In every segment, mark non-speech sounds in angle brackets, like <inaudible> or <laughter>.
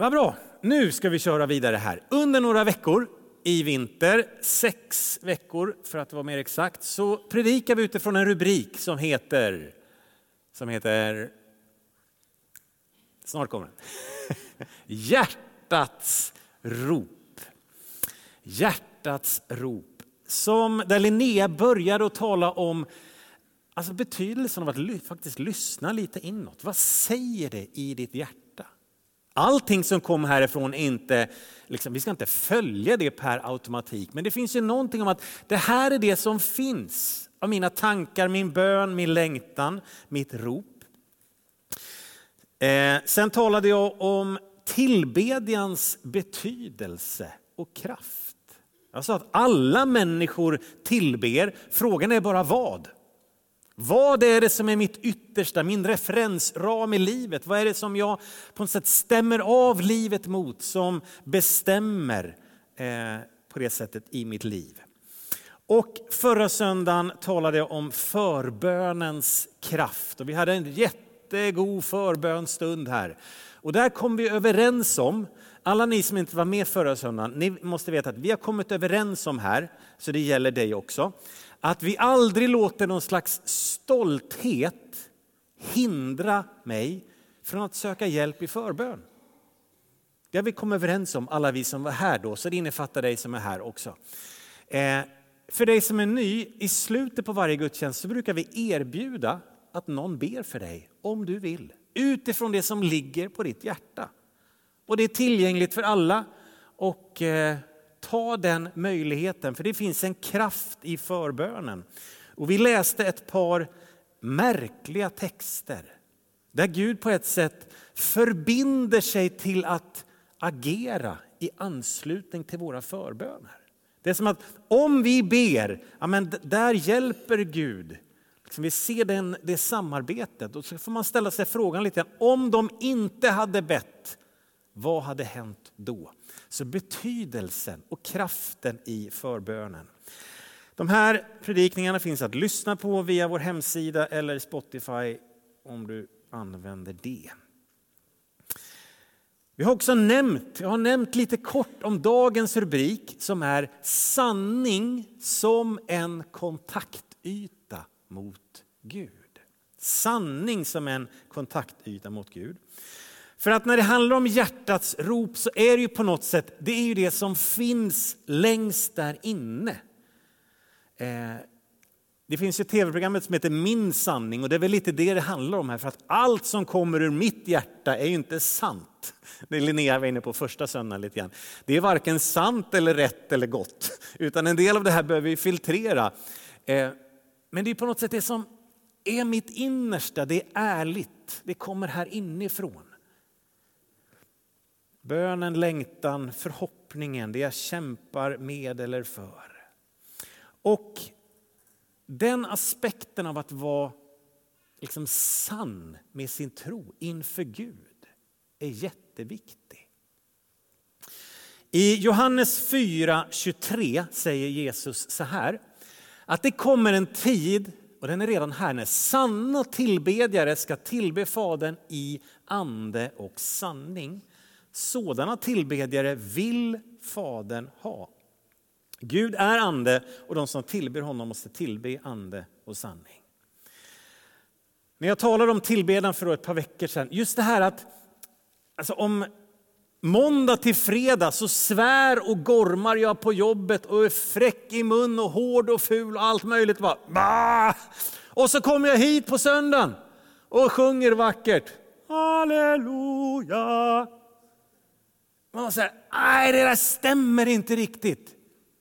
Vad bra, nu ska vi köra vidare här. Under några veckor i vinter, sex veckor för att vara mer exakt, så predikar vi utifrån en rubrik som heter, som heter, snart kommer den, <laughs> Hjärtats rop. Hjärtats rop. Som, där Linnea började att tala om alltså betydelsen av att faktiskt lyssna lite inåt. Vad säger det i ditt hjärta? Allting som kommer härifrån är inte, liksom, vi ska inte följa det per automatik, men det finns ju någonting om att det här är det som finns av mina tankar, min bön, min längtan, mitt rop. Eh, sen talade jag om tillbedjans betydelse och kraft. Jag sa att alla människor tillber, frågan är bara vad. Vad är det som är mitt yttersta, min referensram i livet? Vad är det som jag på något sätt stämmer av livet mot, som bestämmer eh, på det sättet i mitt liv? Och förra söndagen talade jag om förbönens kraft och vi hade en jättegod förbönstund här. Och där kom vi överens om, alla ni som inte var med förra söndagen, ni måste veta att vi har kommit överens om här, så det gäller dig också, att vi aldrig låter någon slags stolthet hindra mig från att söka hjälp i förbön. Det har vi kommit överens om, alla vi som var här då, så det innefattar dig som är här också. Eh, för dig som är ny, i slutet på varje gudstjänst så brukar vi erbjuda att någon ber för dig, om du vill. Utifrån det som ligger på ditt hjärta. Och det är tillgängligt för alla. Och eh, ta den möjligheten, för det finns en kraft i förbönen. Och vi läste ett par märkliga texter där Gud på ett sätt förbinder sig till att agera i anslutning till våra förböner. Det är som att om vi ber, ja men där hjälper Gud. Liksom vi ser den, det samarbetet och så får man ställa sig frågan lite om de inte hade bett, vad hade hänt då? Så betydelsen och kraften i förbönen. De här predikningarna finns att lyssna på via vår hemsida eller Spotify om du använder det. Vi har också nämnt, jag har nämnt lite kort om dagens rubrik som är sanning som en kontaktyta mot Gud. Sanning som en kontaktyta mot Gud. För att när det handlar om hjärtats rop så är det ju på något sätt, det är ju det som finns längst där inne. Eh, det finns ju tv-programmet som heter Min sanning och det är väl lite det det handlar om här. För att allt som kommer ur mitt hjärta är ju inte sant. Det Linnea var inne på första söndagen lite grann. Det är varken sant eller rätt eller gott. Utan en del av det här behöver vi filtrera. Eh, men det är på något sätt det som är mitt innersta, det är ärligt. Det kommer här inifrån. Bönen, längtan, förhoppningen, det jag kämpar med eller för. Och den aspekten av att vara liksom sann med sin tro inför Gud är jätteviktig. I Johannes 4.23 säger Jesus så här, att det kommer en tid, och den är redan här, när sanna tillbedjare ska tillbe Fadern i ande och sanning. Sådana tillbedjare vill Fadern ha. Gud är ande och de som tillber honom måste tillbe ande och sanning. När jag talade om tillbedjan för ett par veckor sedan, just det här att alltså om måndag till fredag så svär och gormar jag på jobbet och är fräck i mun och hård och ful och allt möjligt. Bara, bah! Och så kommer jag hit på söndagen och sjunger vackert. Halleluja! Man säger, nej det där stämmer inte riktigt.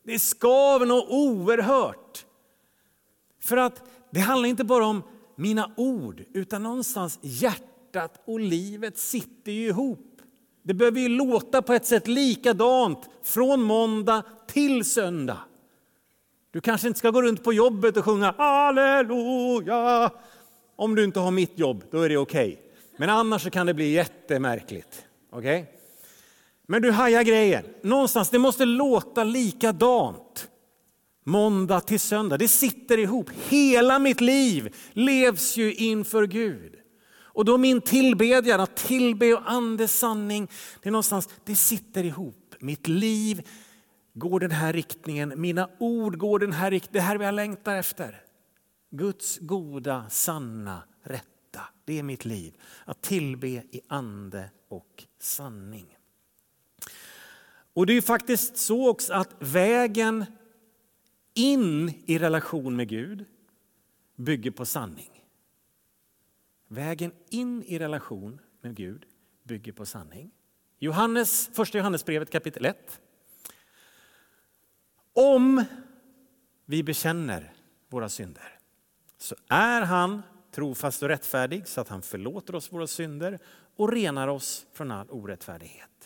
Det skaver något oerhört. För att det handlar inte bara om mina ord, utan någonstans hjärtat och livet sitter ju ihop. Det behöver ju låta på ett sätt likadant från måndag till söndag. Du kanske inte ska gå runt på jobbet och sjunga halleluja. Om du inte har mitt jobb, då är det okej. Okay. Men annars så kan det bli jättemärkligt. Okay? Men du hajar grejen. Någonstans, det måste låta likadant. Måndag till söndag, det sitter ihop. Hela mitt liv levs ju inför Gud. Och då min tillbedjan, att tillbe och andes sanning, det är någonstans, det sitter ihop. Mitt liv går den här riktningen, mina ord går den här riktningen, det här jag längtar efter. Guds goda, sanna, rätta, det är mitt liv. Att tillbe i ande och sanning. Och det är faktiskt så också att vägen in i relation med Gud bygger på sanning. Vägen in i relation med Gud bygger på sanning. Johannes, första Johannesbrevet kapitel 1. Om vi bekänner våra synder så är han trofast och rättfärdig så att han förlåter oss våra synder och renar oss från all orättfärdighet.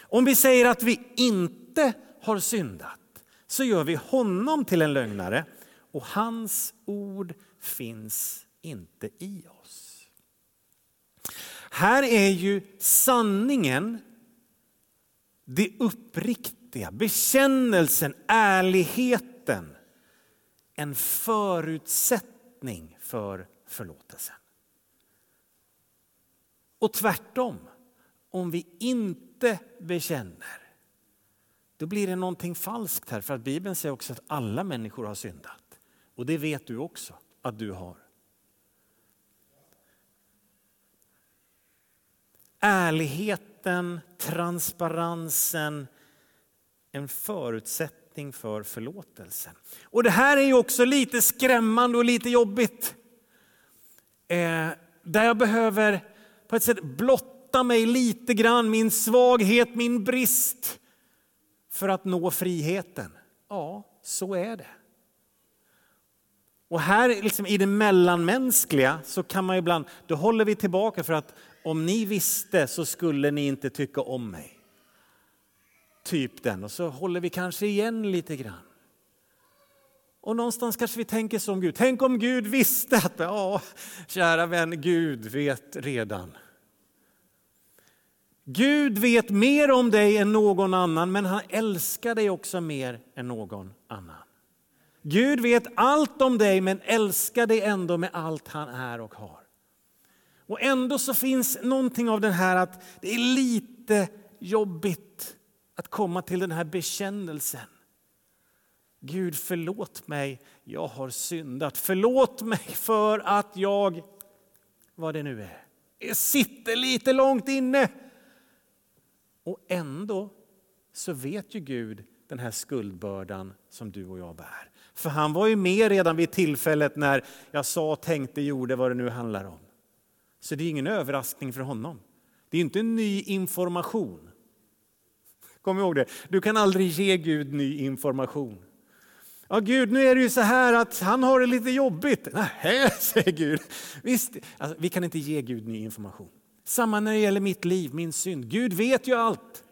Om vi säger att vi inte har syndat så gör vi honom till en lögnare och hans ord finns inte i oss. Här är ju sanningen, det uppriktiga, bekännelsen, ärligheten en förutsättning för förlåtelsen. Och tvärtom, om vi inte bekänner då blir det någonting falskt här. För att Bibeln säger också att alla människor har syndat. Och det vet du också att du har. Ärligheten, transparensen, en förutsättning för förlåtelsen. Och det här är ju också lite skrämmande och lite jobbigt. Eh, där jag behöver på ett sätt blotta mig lite grann, min svaghet, min brist för att nå friheten. Ja, så är det. Och här liksom i det mellanmänskliga så kan man ibland, då håller vi tillbaka för att om ni visste så skulle ni inte tycka om mig. Typ den, och så håller vi kanske igen lite grann. Och någonstans kanske vi tänker som Gud. Tänk om Gud visste att, ja, kära vän, Gud vet redan. Gud vet mer om dig än någon annan, men han älskar dig också mer än någon annan. Gud vet allt om dig, men älskar dig ändå med allt han är och har. Och ändå så finns någonting av den här att det är lite jobbigt att komma till den här bekännelsen. Gud förlåt mig, jag har syndat. Förlåt mig för att jag, vad det nu är, jag sitter lite långt inne. Och ändå så vet ju Gud den här skuldbördan som du och jag bär. För han var ju med redan vid tillfället när jag sa, tänkte, gjorde vad det nu handlar om. Så det är ingen överraskning för honom. Det är inte ny information. Kom ihåg det, du kan aldrig ge Gud ny information. Ja, Gud, nu är det ju så här att han har det lite jobbigt. Nej, <laughs> säger Gud. Visst, alltså, vi kan inte ge Gud ny information. Samma när det gäller mitt liv, min synd. Gud vet ju allt.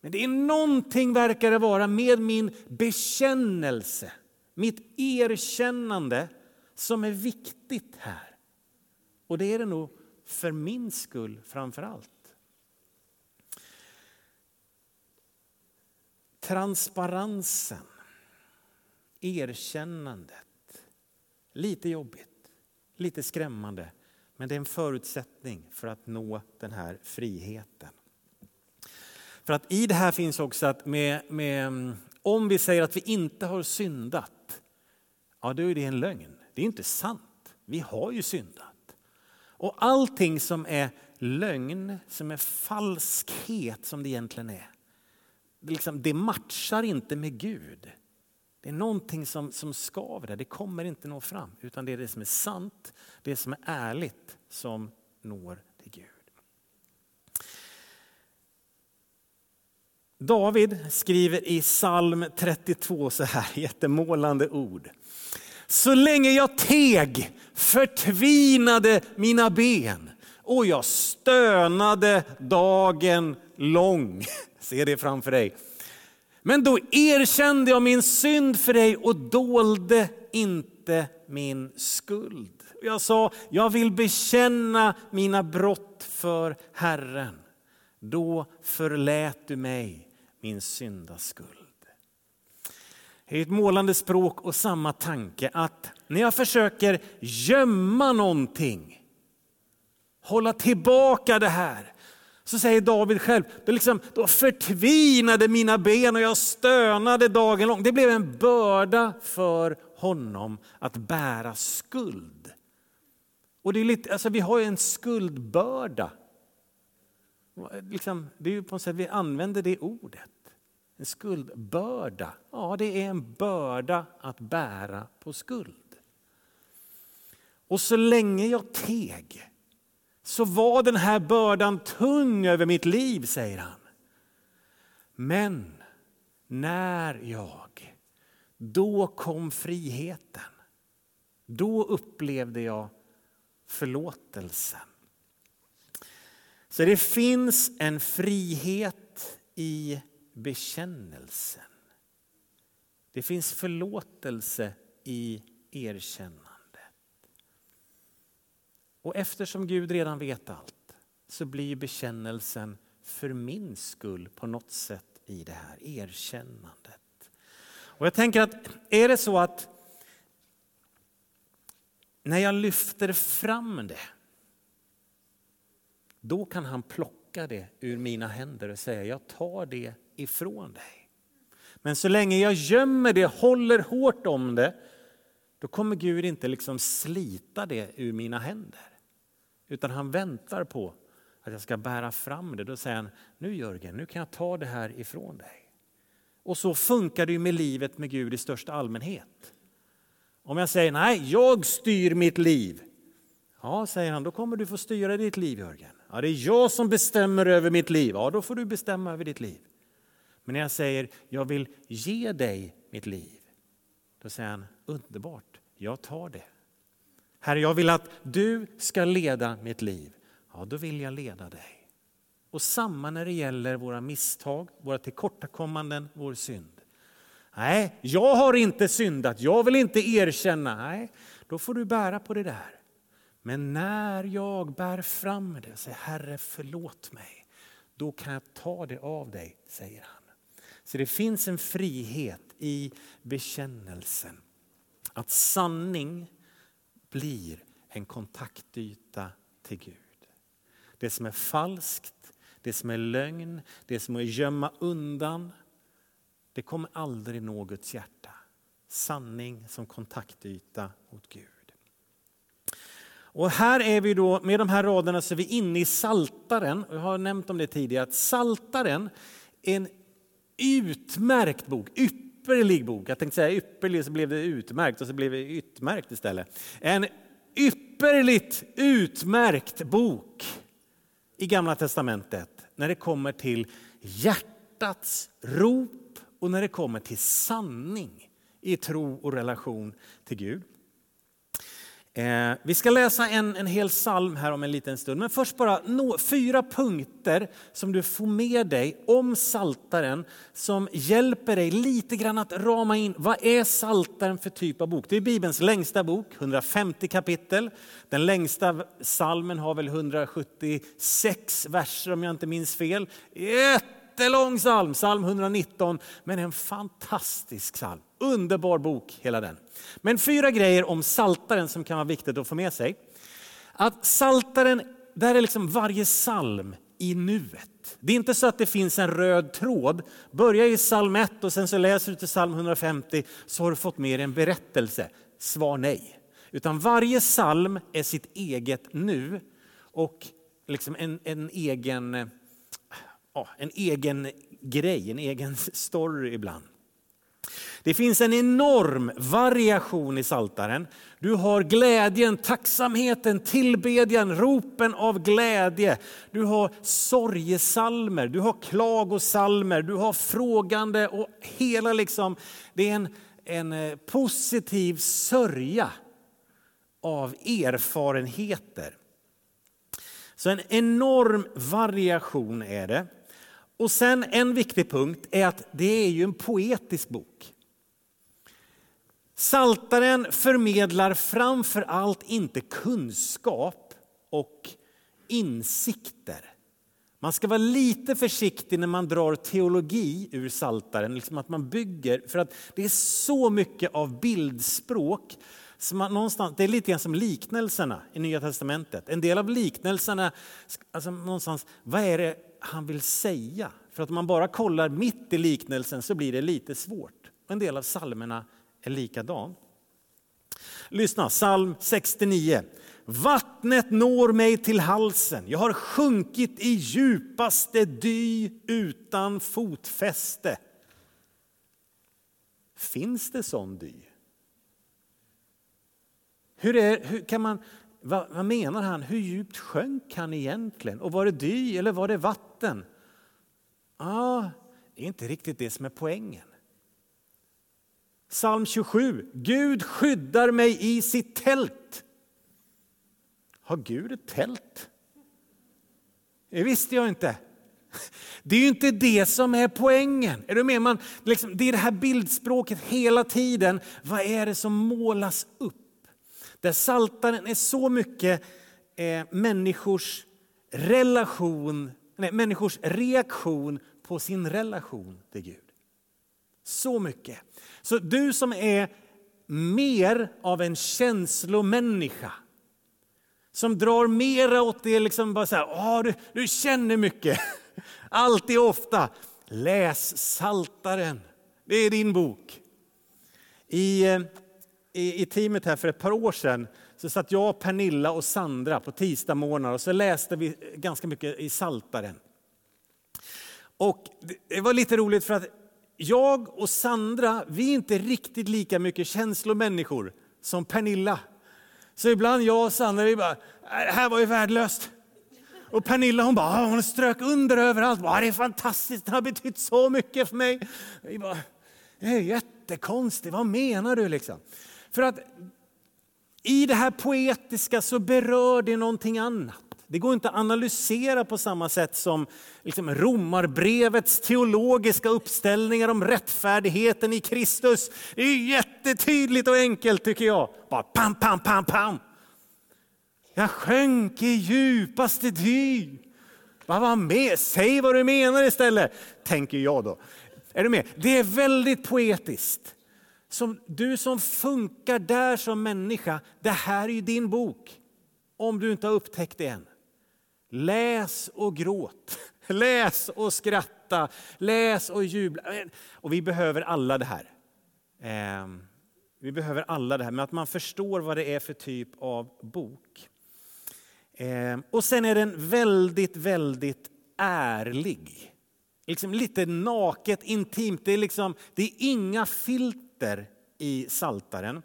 Men det är någonting, verkar det vara, med min bekännelse, mitt erkännande som är viktigt här. Och det är det nog för min skull framför allt. Transparensen, erkännandet. Lite jobbigt, lite skrämmande. Men det är en förutsättning för att nå den här friheten. För att i det här finns också att med, med, mm, om vi säger att vi inte har syndat, ja då är det en lögn. Det är inte sant. Vi har ju syndat. Och allting som är lögn, som är falskhet som det egentligen är, det, liksom, det matchar inte med Gud. Det är någonting som, som skaver där, det kommer inte nå fram. Utan det är det som är sant, det som är ärligt som når till Gud. David skriver i psalm 32 så här jättemålande ord. Så länge jag teg förtvinade mina ben och jag stönade dagen lång. <laughs> Se det framför dig. Men då erkände jag min synd för dig och dolde inte min skuld. Jag sa, jag vill bekänna mina brott för Herren. Då förlät du mig min syndaskuld. Det är ett målande språk och samma tanke att när jag försöker gömma någonting hålla tillbaka det här. Så säger David själv, det liksom, då förtvinade mina ben och jag stönade dagen lång. Det blev en börda för honom att bära skuld. Och det är lite, alltså vi har ju en skuldbörda. Liksom, det är ju på något sätt, vi använder det ordet. En skuldbörda. Ja, det är en börda att bära på skuld. Och så länge jag teg så var den här bördan tung över mitt liv, säger han. Men när jag, då kom friheten. Då upplevde jag förlåtelsen. Så det finns en frihet i bekännelsen. Det finns förlåtelse i erkännandet. Och eftersom Gud redan vet allt så blir bekännelsen för min skull på något sätt i det här erkännandet. Och jag tänker att är det så att när jag lyfter fram det då kan han plocka det ur mina händer och säga jag tar det ifrån dig. Men så länge jag gömmer det, håller hårt om det, då kommer Gud inte liksom slita det ur mina händer. Utan han väntar på att jag ska bära fram det. Då säger han, nu Jörgen, nu kan jag ta det här ifrån dig. Och så funkar det ju med livet med Gud i största allmänhet. Om jag säger, nej, jag styr mitt liv. Ja, säger han, då kommer du få styra ditt liv Jörgen. Ja, det är jag som bestämmer över mitt liv. Ja, då får du bestämma över ditt liv. Men när jag säger, jag vill ge dig mitt liv. Då säger han, underbart, jag tar det. Herre, jag vill att du ska leda mitt liv. Ja, då vill jag leda dig. Och samma när det gäller våra misstag, våra tillkortakommanden, vår synd. Nej, jag har inte syndat, jag vill inte erkänna. Nej, då får du bära på det där. Men när jag bär fram det och säger Herre förlåt mig, då kan jag ta det av dig, säger han. Så det finns en frihet i bekännelsen. Att sanning blir en kontaktyta till Gud. Det som är falskt, det som är lögn, det som är gömma undan, det kommer aldrig nå Guds hjärta. Sanning som kontaktyta mot Gud. Och här är vi då, med de här raderna så är vi inne i Saltaren. Jag har nämnt om det tidigare, att Saltaren är en utmärkt bok, ypperlig bok. Jag tänkte säga ypperlig så blev det utmärkt och så blev det utmärkt istället. En ypperligt utmärkt bok i Gamla Testamentet när det kommer till hjärtats rop och när det kommer till sanning i tro och relation till Gud. Eh, vi ska läsa en, en hel psalm här om en liten stund, men först bara no, fyra punkter som du får med dig om saltaren som hjälper dig lite grann att rama in vad är saltaren för typ av bok. Det är Bibelns längsta bok, 150 kapitel. Den längsta psalmen har väl 176 verser om jag inte minns fel. Jättelång psalm, psalm 119, men en fantastisk psalm. Underbar bok hela den. Men fyra grejer om saltaren som kan vara viktigt att få med sig. Att saltaren, där är liksom varje psalm i nuet. Det är inte så att det finns en röd tråd. Börja i psalm 1 och sen så läser du till psalm 150 så har du fått med dig en berättelse. Svar nej. Utan varje psalm är sitt eget nu och liksom en, en, egen, eh, ja, en egen grej, en egen story ibland. Det finns en enorm variation i saltaren. Du har glädjen, tacksamheten, tillbedjan, ropen av glädje. Du har sorgesalmer, du har klagosalmer, du har frågande och hela liksom, det är en, en eh, positiv sörja av erfarenheter. Så en enorm variation är det. Och sen en viktig punkt är att det är ju en poetisk bok. Saltaren förmedlar framför allt inte kunskap och insikter. Man ska vara lite försiktig när man drar teologi ur saltaren, liksom att man bygger, för att det är så mycket av bildspråk som man någonstans, det är lite grann som liknelserna i Nya Testamentet. En del av liknelserna, alltså någonstans, vad är det han vill säga? För att om man bara kollar mitt i liknelsen så blir det lite svårt. Och en del av psalmerna är likadan. Lyssna, psalm 69. Vattnet når mig till halsen, jag har sjunkit i djupaste dy utan fotfäste. Finns det sån dy? Hur, är, hur kan man, vad, vad, menar han? Hur djupt sjönk han egentligen? Och var det dy eller var det vatten? Ah, det är inte riktigt det som är poängen. Psalm 27. Gud skyddar mig i sitt tält. Har Gud ett tält? Det visste jag inte. Det är ju inte det som är poängen. Är du med? Man, liksom, det är det här bildspråket hela tiden. Vad är det som målas upp? Där saltaren är så mycket eh, människors relation, nej, människors reaktion på sin relation till Gud. Så mycket. Så du som är mer av en känslomänniska som drar mera åt det, liksom bara så här, Åh, du, du känner mycket, <laughs> alltid ofta. Läs Saltaren. det är din bok. I, eh, i, I teamet här för ett par år sedan så satt jag, Pernilla och Sandra på tisdagsmorgnar och så läste vi ganska mycket i Saltaren. Och det var lite roligt för att jag och Sandra, vi är inte riktigt lika mycket känslomänniskor som Pernilla. Så ibland jag och Sandra, vi bara, äh, det här var ju värdelöst. Och Pernilla hon bara, ah, hon strök under överallt. Bara, det är fantastiskt, det har betytt så mycket för mig. Vi bara, det är jättekonstigt, vad menar du liksom? För att i det här poetiska så berör det någonting annat. Det går inte att analysera på samma sätt som liksom Romarbrevets teologiska uppställningar om rättfärdigheten i Kristus. Det är jättetydligt och enkelt tycker jag. Bara pam, pam, pam, pam. Jag sjönk i djupaste dy. Vad var med? Säg vad du menar istället, tänker jag då. Är du med? Det är väldigt poetiskt. Som du som funkar där som människa, det här är ju din bok. Om du inte har upptäckt det än. Läs och gråt, <laughs> läs och skratta, läs och jubla. Och vi behöver alla det här. Ehm, vi behöver alla det här, men att man förstår vad det är för typ av bok. Ehm, och sen är den väldigt, väldigt ärlig. Liksom lite naket, intimt. Det är, liksom, det är inga filter i saltaren.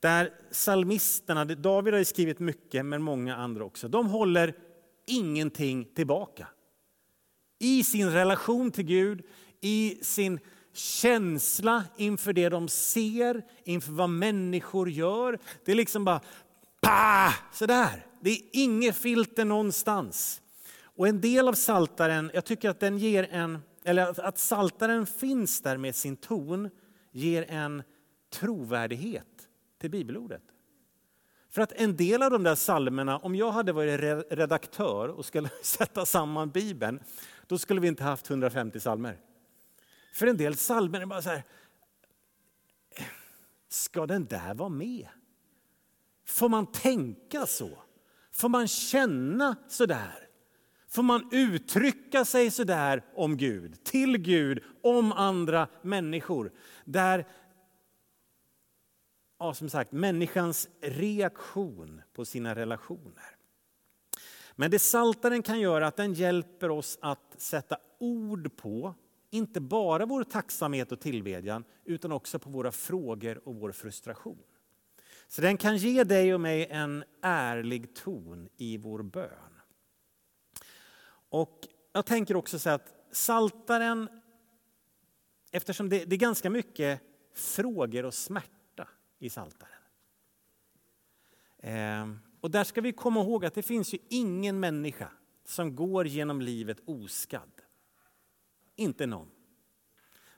Där salmisterna, David har skrivit mycket, men många andra också, de håller ingenting tillbaka. I sin relation till Gud, i sin känsla inför det de ser, inför vad människor gör. Det är liksom bara pa, sådär. Det är inget filter någonstans. Och en del av saltaren, jag tycker att den ger en, eller att saltaren finns där med sin ton, ger en trovärdighet till bibelordet. För att en del av de där salmerna, om jag hade varit redaktör och skulle <laughs> sätta samman Bibeln, då skulle vi inte haft 150 salmer. För en del salmer är bara så här, ska den där vara med? Får man tänka så? Får man känna så där? Får man uttrycka sig så där om Gud, till Gud, om andra människor? Där ja, som sagt, människans reaktion på sina relationer. Men det saltaren kan göra är att den hjälper oss att sätta ord på inte bara vår tacksamhet och tillbedjan utan också på våra frågor och vår frustration. Så den kan ge dig och mig en ärlig ton i vår bön. Och jag tänker också så att saltaren, eftersom det, det är ganska mycket frågor och smärta i Saltaren. Ehm, och där ska vi komma ihåg att det finns ju ingen människa som går genom livet oskadd. Inte någon.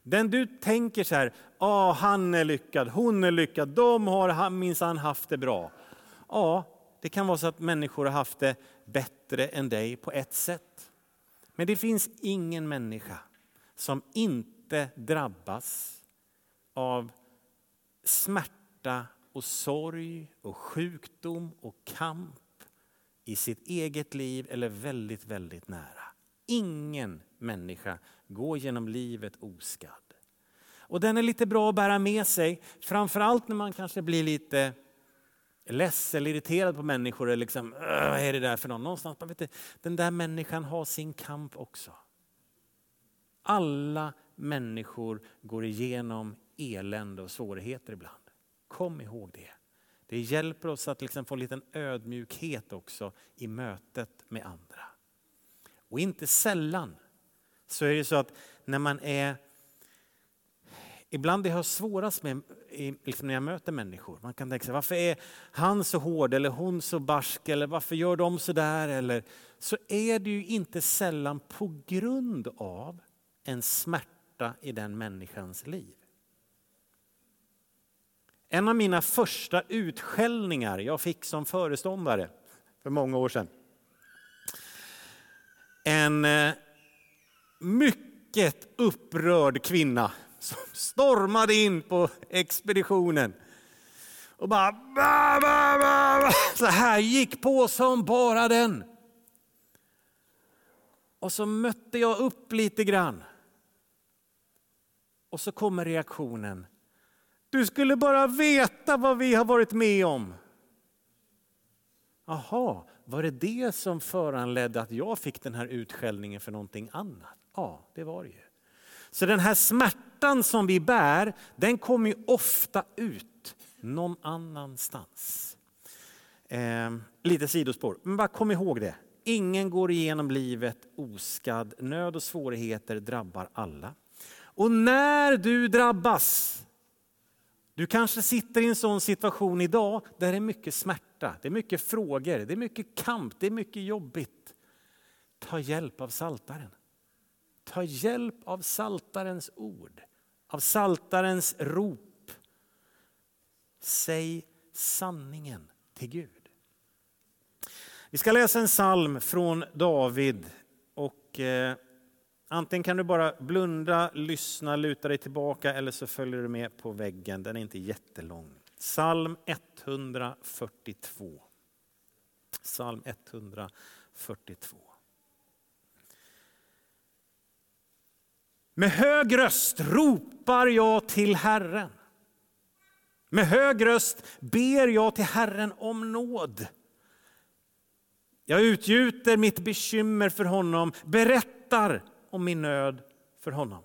Den du tänker så här, ah, han är lyckad, hon är lyckad, de har minsann haft det bra. Ja, det kan vara så att människor har haft det bättre än dig på ett sätt. Men det finns ingen människa som inte drabbas av smärta och sorg och sjukdom och kamp i sitt eget liv eller väldigt, väldigt nära. Ingen människa går genom livet oskadd. Och den är lite bra att bära med sig, framförallt när man kanske blir lite less eller irriterad på människor. Eller liksom, vad är det där för någon? Någonstans, man vet inte, den där människan har sin kamp också. Alla människor går igenom elände och svårigheter ibland. Kom ihåg det. Det hjälper oss att liksom få en liten ödmjukhet också i mötet med andra. Och inte sällan så är det så att när man är Ibland det jag har svårast med liksom när jag möter människor. Man kan tänka sig, varför är han så hård eller hon så barsk eller varför gör de så där? Eller, så är det ju inte sällan på grund av en smärta i den människans liv. En av mina första utskällningar jag fick som föreståndare för många år sedan. En eh, mycket upprörd kvinna som stormade in på expeditionen och bara bah, bah, bah, så här gick på som bara den. Och så mötte jag upp lite grann. Och så kommer reaktionen. Du skulle bara veta vad vi har varit med om. Jaha, var det det som föranledde att jag fick den här utskällningen för någonting annat? Ja, det var det ju. Så den här smärtan som vi bär, den kommer ju ofta ut någon annanstans. Eh, lite sidospår, men bara kom ihåg det. Ingen går igenom livet oskadd. Nöd och svårigheter drabbar alla. Och när du drabbas, du kanske sitter i en sån situation idag där det är mycket smärta, det är mycket frågor, det är mycket kamp, det är mycket jobbigt. Ta hjälp av saltaren. Ta hjälp av saltarens ord, av saltarens rop. Säg sanningen till Gud. Vi ska läsa en psalm från David. Och eh, Antingen kan du bara blunda, lyssna, luta dig tillbaka eller så följer du med på väggen. Den är inte jättelång. Psalm 142. Psalm 142. Med hög röst ropar jag till Herren. Med hög röst ber jag till Herren om nåd. Jag utgjuter mitt bekymmer för honom, berättar om min nöd för honom.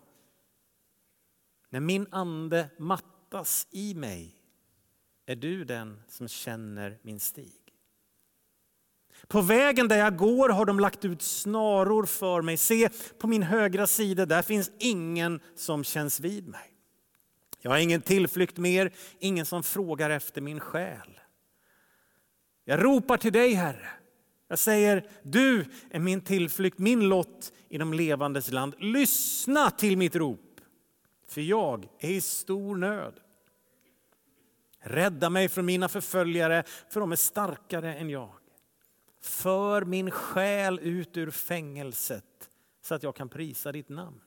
När min ande mattas i mig är du den som känner min stig. På vägen där jag går har de lagt ut snaror för mig. Se, på min högra sida där finns ingen som känns vid mig. Jag har ingen tillflykt mer, ingen som frågar efter min själ. Jag ropar till dig, Herre. Jag säger, du är min tillflykt, min lott i de levandes land. Lyssna till mitt rop, för jag är i stor nöd. Rädda mig från mina förföljare, för de är starkare än jag. För min själ ut ur fängelset så att jag kan prisa ditt namn.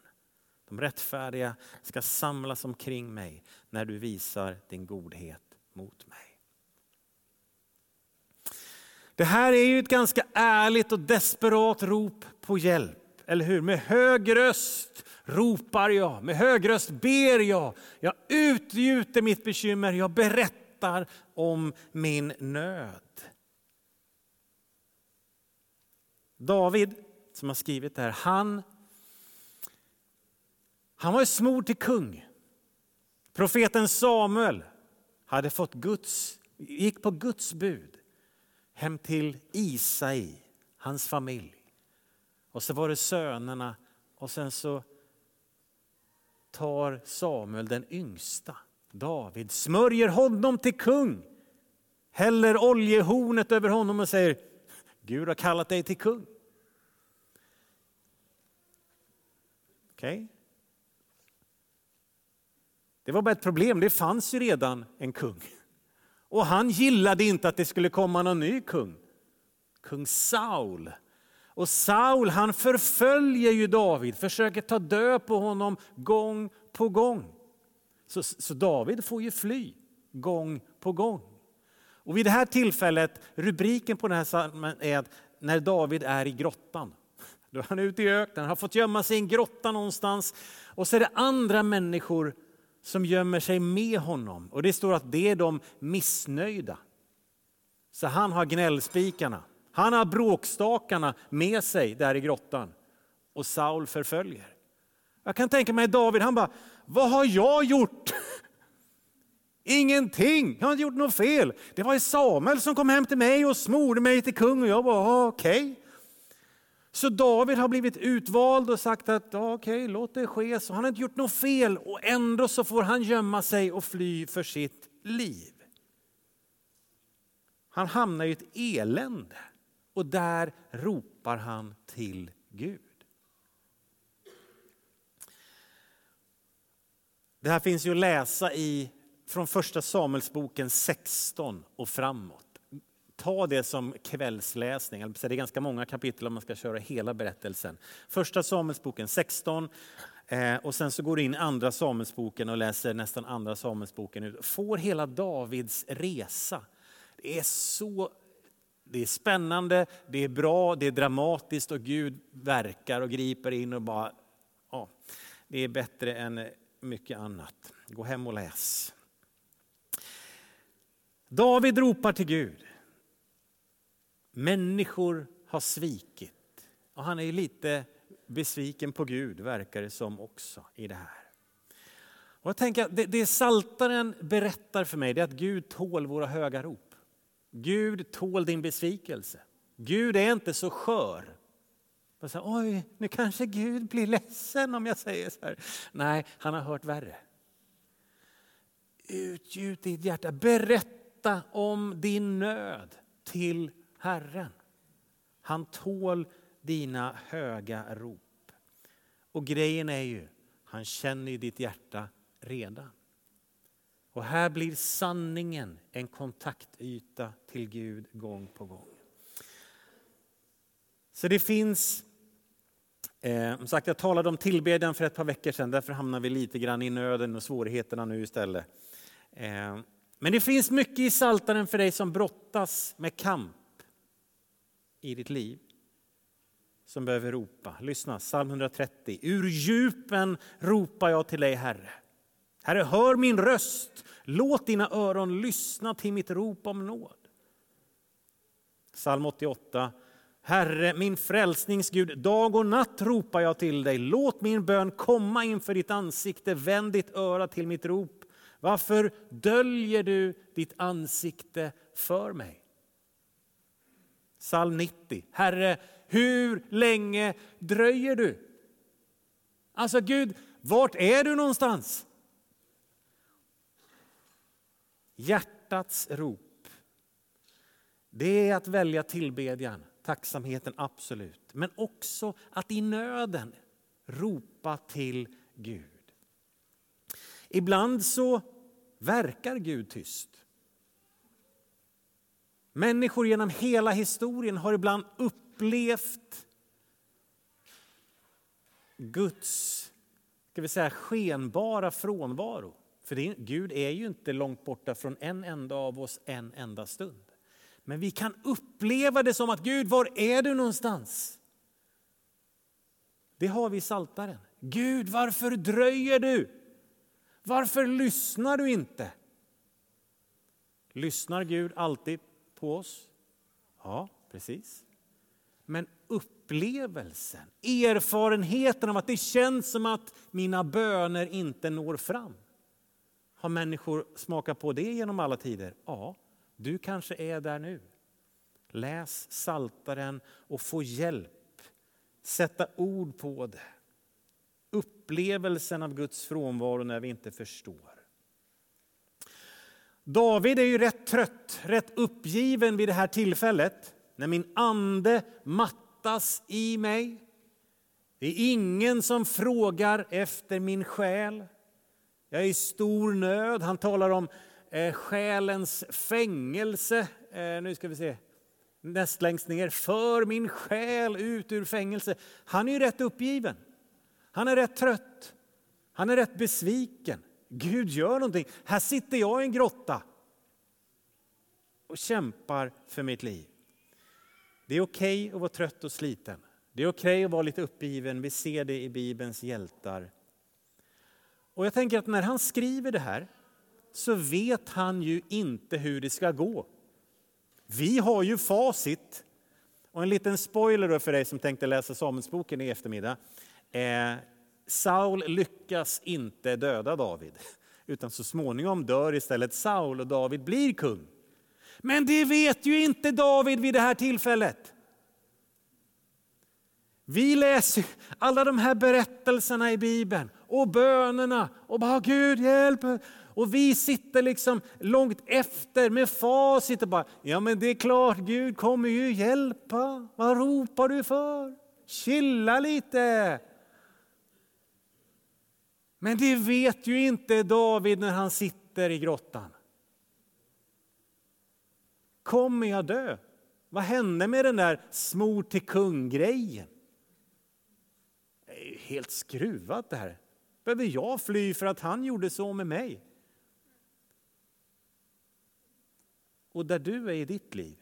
De rättfärdiga ska samlas omkring mig när du visar din godhet mot mig. Det här är ju ett ganska ärligt och desperat rop på hjälp, eller hur? Med hög röst ropar jag, med hög röst ber jag. Jag utgjuter mitt bekymmer, jag berättar om min nöd. David, som har skrivit det här, han, han var smord till kung. Profeten Samuel hade fått Guds, gick på Guds bud hem till Isai, hans familj. Och så var det sönerna och sen så tar Samuel den yngsta, David, smörjer honom till kung. Häller oljehornet över honom och säger Gud har kallat dig till kung. Okej? Okay. Det var bara ett problem, det fanns ju redan en kung. Och han gillade inte att det skulle komma någon ny kung. Kung Saul. Och Saul han förföljer ju David, försöker ta död på honom gång på gång. Så, så David får ju fly gång på gång. Och vid det här tillfället, rubriken på den här salmen är att när David är i grottan. Då är han ute i öknen, har fått gömma sig i en grotta någonstans. Och så är det andra människor som gömmer sig med honom. Och det står att det är de missnöjda. Så han har gnällspikarna, han har bråkstakarna med sig där i grottan. Och Saul förföljer. Jag kan tänka mig David, han bara, vad har jag gjort? Ingenting, jag har inte gjort något fel. Det var Samuel som kom hem till mig och smorde mig till kung och jag bara, okej. Okay. Så David har blivit utvald och sagt att okej, okay, låt det ske. Så han har inte gjort något fel och ändå så får han gömma sig och fly för sitt liv. Han hamnar i ett elände och där ropar han till Gud. Det här finns ju att läsa i från första Samuelsboken 16 och framåt. Ta det som kvällsläsning. Det är ganska många kapitel om man ska köra hela berättelsen. Första Samuelsboken 16 eh, och sen så går du in i andra Samuelsboken och läser nästan andra Samuelsboken. Får hela Davids resa. Det är så det är spännande, det är bra, det är dramatiskt och Gud verkar och griper in och bara, ja, det är bättre än mycket annat. Gå hem och läs. David ropar till Gud. Människor har svikit. Och han är lite besviken på Gud, verkar det som också i det här. Och jag tänker, det, det Saltaren berättar för mig är att Gud tål våra höga rop. Gud tål din besvikelse. Gud är inte så skör. Så, Oj, nu kanske Gud blir ledsen om jag säger så här. Nej, han har hört värre. Utgjut ditt hjärta, berätta berätta om din nöd till Herren. Han tål dina höga rop. Och grejen är ju, han känner ju ditt hjärta redan. Och här blir sanningen en kontaktyta till Gud gång på gång. Så det finns, eh, som sagt jag talade om tillbedjan för ett par veckor sedan, därför hamnar vi lite grann i nöden och svårigheterna nu istället. Eh, men det finns mycket i Saltaren för dig som brottas med kamp i ditt liv. Som behöver ropa. Lyssna, psalm 130. Ur djupen ropar jag till dig, Herre. Herre, hör min röst. Låt dina öron lyssna till mitt rop om nåd. Psalm 88. Herre, min frälsningsgud, dag och natt ropar jag till dig. Låt min bön komma inför ditt ansikte. Vänd ditt öra till mitt rop. Varför döljer du ditt ansikte för mig? Psalm 90. Herre, hur länge dröjer du? Alltså Gud, vart är du någonstans? Hjärtats rop. Det är att välja tillbedjan, tacksamheten absolut. Men också att i nöden ropa till Gud. Ibland så verkar Gud tyst. Människor genom hela historien har ibland upplevt Guds ska vi säga, skenbara frånvaro. För det, Gud är ju inte långt borta från en enda av oss en enda stund. Men vi kan uppleva det som att Gud, var är du någonstans? Det har vi i Saltaren. Gud, varför dröjer du? Varför lyssnar du inte? Lyssnar Gud alltid på oss? Ja, precis. Men upplevelsen, erfarenheten av att det känns som att mina böner inte når fram. Har människor smakat på det genom alla tider? Ja, du kanske är där nu. Läs Saltaren och få hjälp. Sätta ord på det upplevelsen av Guds frånvaro när vi inte förstår. David är ju rätt trött, rätt uppgiven vid det här tillfället. När min ande mattas i mig. Det är ingen som frågar efter min själ. Jag är i stor nöd. Han talar om eh, själens fängelse. Eh, nu ska vi se. Näst längst ner. För min själ ut ur fängelse. Han är ju rätt uppgiven. Han är rätt trött. Han är rätt besviken. Gud gör någonting. Här sitter jag i en grotta. och kämpar för mitt liv. Det är okej okay att vara trött och sliten. Det är okej okay att vara lite uppgiven. Vi ser det i Bibelns hjältar. Och jag tänker att när han skriver det här så vet han ju inte hur det ska gå. Vi har ju facit. Och en liten spoiler för dig som tänkte läsa Samuelsboken i eftermiddag. Eh, Saul lyckas inte döda David, utan så småningom dör istället Saul och David blir kung. Men det vet ju inte David vid det här tillfället. Vi läser alla de här berättelserna i Bibeln och bönerna och bara Gud hjälp. Och vi sitter liksom långt efter med facit och bara, ja men det är klart Gud kommer ju hjälpa. Vad ropar du för? Chilla lite. Men det vet ju inte David när han sitter i grottan. Kommer jag dö? Vad hände med den där smor till kung-grejen? Det är helt skruvat det här. Behöver jag fly för att han gjorde så med mig? Och där du är i ditt liv,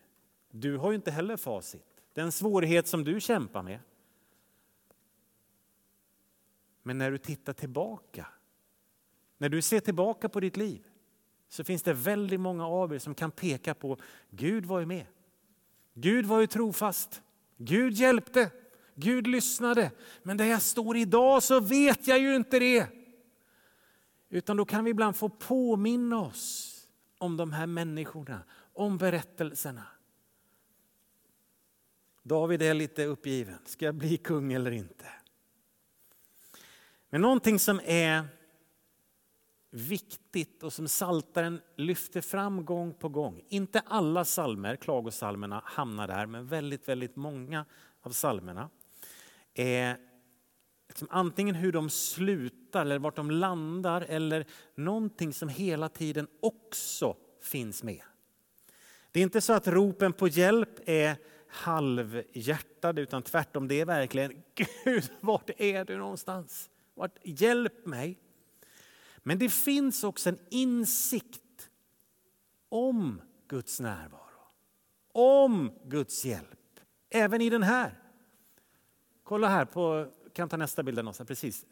du har ju inte heller facit. Den svårighet som du kämpar med. Men när du tittar tillbaka, när du ser tillbaka på ditt liv, så finns det väldigt många av er som kan peka på Gud var ju med. Gud var ju trofast. Gud hjälpte. Gud lyssnade. Men där jag står idag så vet jag ju inte det. Utan då kan vi ibland få påminna oss om de här människorna, om berättelserna. David är lite uppgiven. Ska jag bli kung eller inte? Men någonting som är viktigt och som saltaren lyfter fram gång på gång. Inte alla salmer, klagosalmerna hamnar där, men väldigt, väldigt många av salmerna är liksom antingen hur de slutar eller vart de landar eller någonting som hela tiden också finns med. Det är inte så att ropen på hjälp är halvhjärtade utan tvärtom, det är verkligen <laughs> Gud, vart är du någonstans? Vart, hjälp mig. Men det finns också en insikt om Guds närvaro, om Guds hjälp, även i den här. Kolla här, på, kan ta nästa bild. Också, precis.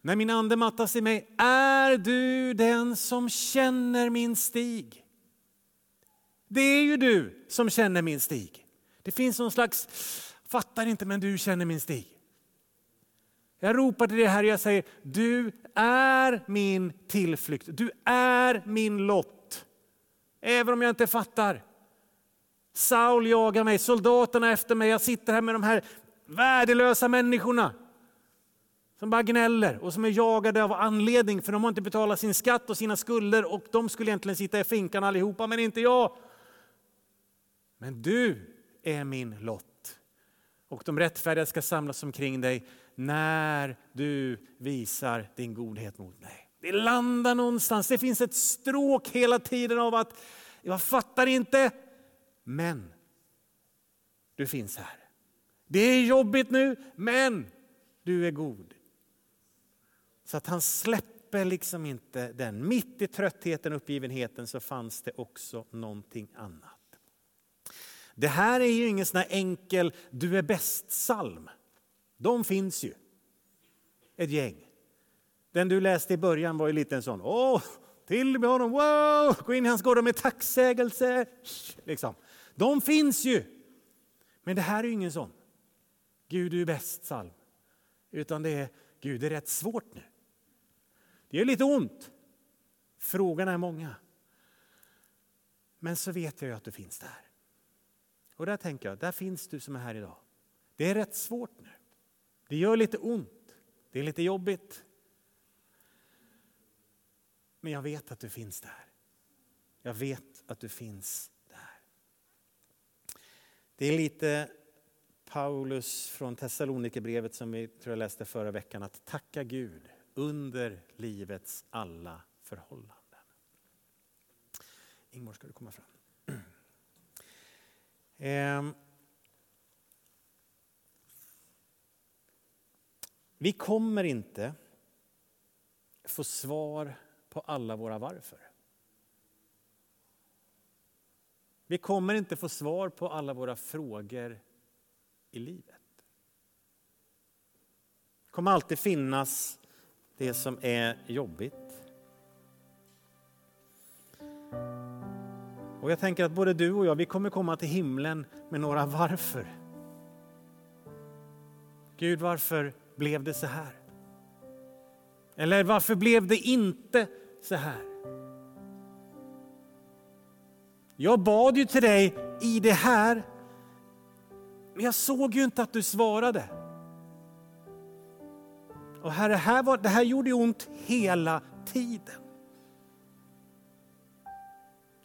När min ande mattas i mig, är du den som känner min stig? Det är ju du som känner min stig. Det finns någon slags, fattar inte men du känner min stig. Jag ropar till dig Herre, och jag säger, du är min tillflykt. Du är min lott. Även om jag inte fattar. Saul jagar mig, soldaterna efter mig. Jag sitter här med de här värdelösa människorna. Som bara gnäller och som är jagade av anledning för de har inte betalat sin skatt och sina skulder och de skulle egentligen sitta i finkan allihopa men inte jag. Men du är min lott. Och de rättfärdiga ska samlas omkring dig när du visar din godhet mot mig. Det landar någonstans. Det finns ett stråk hela tiden av att jag fattar inte, men du finns här. Det är jobbigt nu, men du är god. Så att han släpper liksom inte den. Mitt i tröttheten och uppgivenheten så fanns det också någonting annat. Det här är ju ingen sån här enkel du är bäst-psalm. De finns ju. Ett gäng. Den du läste i början var ju lite en sån, åh, till med honom, wow, gå in i hans gård med tacksägelse. Liksom. De finns ju. Men det här är ju ingen sån. Gud, du är bäst psalm. Utan det är, Gud, det är rätt svårt nu. Det gör lite ont. Frågorna är många. Men så vet jag ju att du finns där. Och där tänker jag, där finns du som är här idag. Det är rätt svårt nu. Det gör lite ont. Det är lite jobbigt. Men jag vet att du finns där. Jag vet att du finns där. Det är lite Paulus från Thessalonikerbrevet som vi tror jag läste förra veckan, att tacka Gud under livets alla förhållanden. Ingmar, ska du komma fram? <clears throat> Ehm, Vi kommer inte få svar på alla våra varför. Vi kommer inte få svar på alla våra frågor i livet. Det kommer alltid finnas det som är jobbigt. Och jag tänker att både du och jag, vi kommer komma till himlen med några varför. Gud, varför blev det så här? Eller varför blev det inte så här? Jag bad ju till dig i det här, men jag såg ju inte att du svarade. Och herre, här var, det här gjorde ont hela tiden.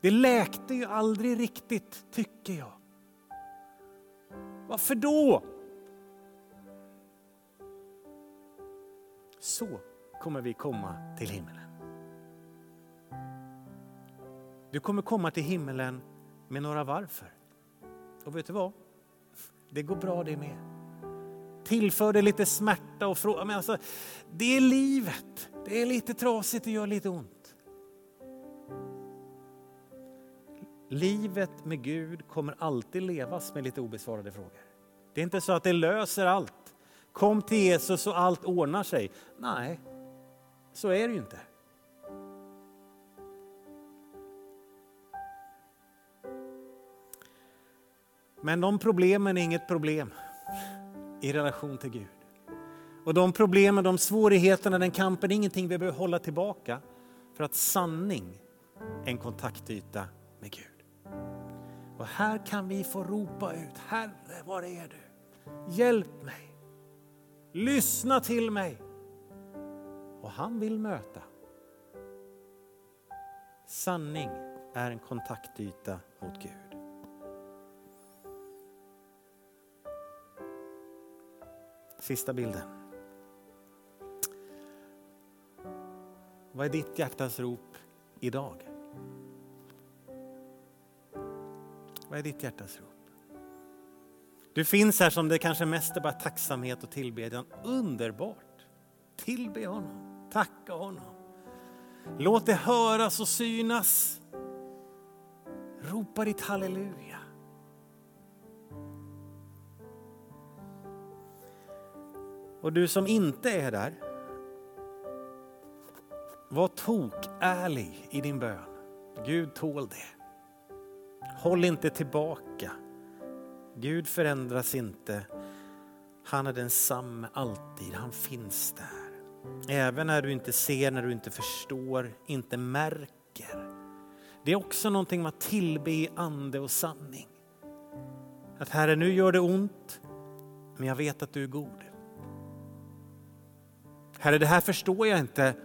Det läkte ju aldrig riktigt, tycker jag. Varför då? Så kommer vi komma till himmelen. Du kommer komma till himmelen med några varför. Och vet du vad? Det går bra det med. Tillför det lite smärta och fråga. Men alltså, det är livet. Det är lite trasigt och gör lite ont. Livet med Gud kommer alltid levas med lite obesvarade frågor. Det är inte så att det löser allt. Kom till Jesus och allt ordnar sig. Nej, så är det ju inte. Men de problemen är inget problem i relation till Gud. Och de problemen, de svårigheterna, den kampen är ingenting vi behöver hålla tillbaka. För att sanning är en kontaktyta med Gud. Och här kan vi få ropa ut, Herre var är du? Hjälp mig. Lyssna till mig. Och han vill möta. Sanning är en kontaktyta mot Gud. Sista bilden. Vad är ditt hjärtas rop idag? Vad är ditt hjärtas rop? Du finns här som det kanske mest är bara tacksamhet och tillbedjan. Underbart! Tillbe honom, tacka honom. Låt det höras och synas. Ropa ditt halleluja. Och du som inte är där, var tok-ärlig i din bön. Gud tål det. Håll inte tillbaka. Gud förändras inte. Han är densamme alltid, han finns där. Även när du inte ser, när du inte förstår, inte märker. Det är också någonting med att tillbe i ande och sanning. Att Herre, nu gör det ont, men jag vet att du är god. Herre, det här förstår jag inte,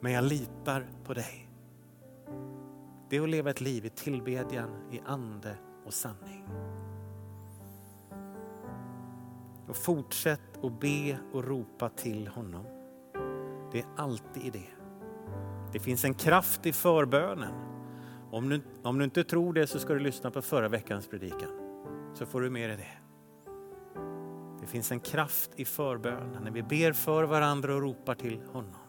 men jag litar på dig. Det är att leva ett liv i tillbedjan, i ande och sanning. Och fortsätt att be och ropa till honom. Det är alltid i det. Det finns en kraft i förbönen. Om du, om du inte tror det så ska du lyssna på förra veckans predikan. Så får du med dig det. Det finns en kraft i förbönen när vi ber för varandra och ropar till honom.